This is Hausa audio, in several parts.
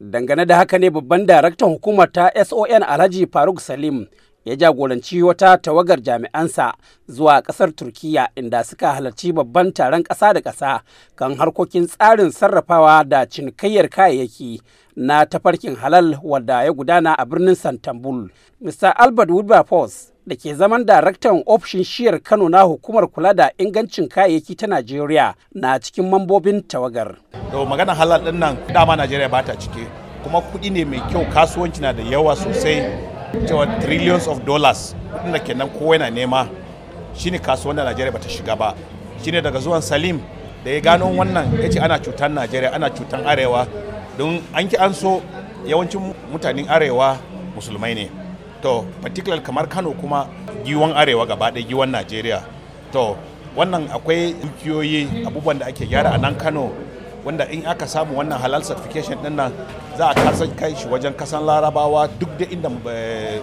Dangane da haka ne babban daraktan hukumar ta SON Alhaji Faruk Salim ya jagoranci wata tawagar jami'ansa zuwa ƙasar Turkiyya inda suka halarci babban taron ƙasa da ƙasa kan harkokin tsarin sarrafawa da cinikayyar kayayyaki na tafarkin halal wadda ya gudana a birnin Santambul. Mr. Albert Wilberforce da ke zaman daraktan ofishin shiyar Kano na hukumar kula da ingancin kayayyaki ta Najeriya na cikin mambobin tawagar. To magana halal ɗin nan dama Najeriya ba ta cike. Kuma kuɗi ne mai kyau kasuwanci na da yawa sosai. Cewa trillions of dollars kuɗin da kenan kowa yana nema shine kasuwan da Najeriya bata shiga ba. Shine daga zuwan Salim da ya gano wannan ya ce ana cutar Najeriya ana cutar arewa. Don an ki an so yawancin mutanen arewa musulmai ne. To particular kamar Kano kuma giwon arewa gaba ɗaya giwon Najeriya. To wannan akwai dukiyoyi abubuwan da ake gyara a nan Kano. Wanda in aka samu wannan halal certification ɗin nan za a kasan kai shi wajen kasan larabawa duk da inda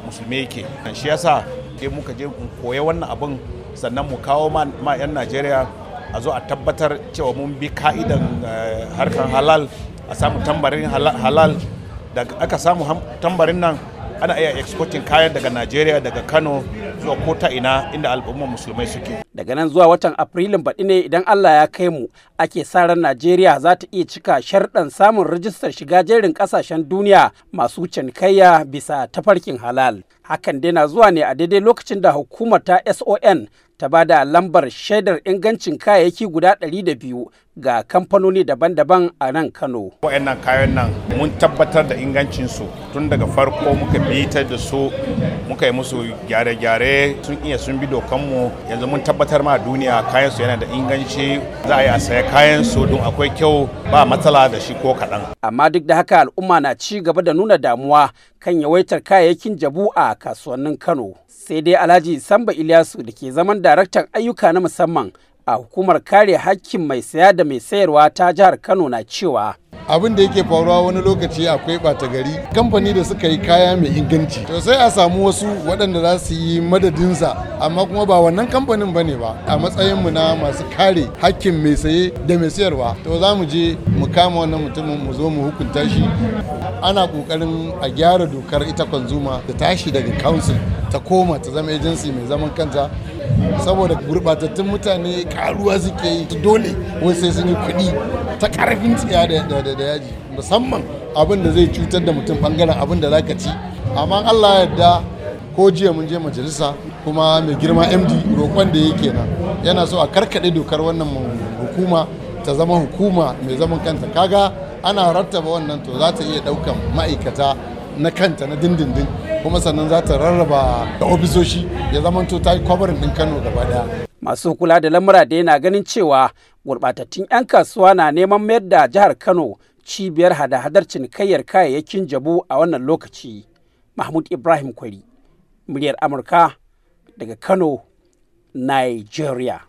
musulmi yake. Shi yasa dai muka je koya wannan abin sannan mu kawo ma 'yan najeriya a zo a tabbatar cewa mun bi ka'idan harkar halal a samu tambarin halal. Da aka samu tambarin nan ana iya exporting kayan daga najeriya daga kano zuwa ko ta ina inda al'ummar musulmai suke daga nan zuwa watan afrilun baɗi ne idan allah ya kai mu ake sa ran najeriya za ta iya cika sharɗan samun rijistar shiga jerin ƙasashen duniya masu cinikayya bisa tafarkin halal hakan dai na zuwa ne a daidai lokacin da hukumar ta son ta ba da lambar shaidar ingancin kayayyaki guda 200 ga kamfanoni daban-daban a nan Kano. Wayannan kayan nan mun tabbatar da ingancinsu tun daga farko muka bitar da su muka yi musu gyare-gyare sun iya sun bi dokanmu yanzu mun tabbatar ma duniya kayan su yana da inganci za a yi a saya kayan su don akwai kyau ba matsala da shi ko kaɗan. Amma duk da haka al'umma na ci gaba da nuna damuwa kan yawaitar kayayyakin jabu a kasuwannin Kano. Sai dai Alhaji Samba Ilyasu da ke zaman daraktan ayyuka na musamman a hukumar kare hakkin mai saya da mai sayarwa ta jihar Kano na cewa abin da yake faruwa wani lokaci akwai ɓata gari. Kamfani da suka yi kaya mai inganci. To sai a samu wasu waɗanda za su yi madadinsa amma kuma ba wannan kamfanin ba ne ba. A matsayinmu na masu kare hakkin mai saye da mai sayarwa to za mu je mu kama wannan mutumin mu zo mu hukunta shi. Ana ƙoƙarin a gyara dokar ita kwanzuma da tashi daga council ta koma ta zama agency mai zaman kanta. Saboda gurɓatattun mutane karuwa suke yi dole wai sai sun yi kuɗi ta ƙarfin tsiya da yaji. Musamman abin da zai cutar da mutum ɓangaren abin da zaka ci. Amma Allah yarda ko jiya mun je majalisa kuma mai girma MD roƙon da yake nan yana so a karkaɗe dokar wannan hukuma ta zama hukuma mai zaman kanta. Kaga ana rattaba wannan to za ta iya ɗaukan ma'aikata na kanta na dindindin kuma sannan za ta rarraba da ofisoshi ya zamanto ta yi kwabarin ɗin Kano gaba ɗaya. masu kula da lamura da yana ganin cewa gurɓatattun 'yan kasuwa na neman mayar da jihar kano cibiyar hada-hadar cinikayyar kayayyakin jabu a wannan lokaci mahmud ibrahim kwari muryar amurka daga kano nigeria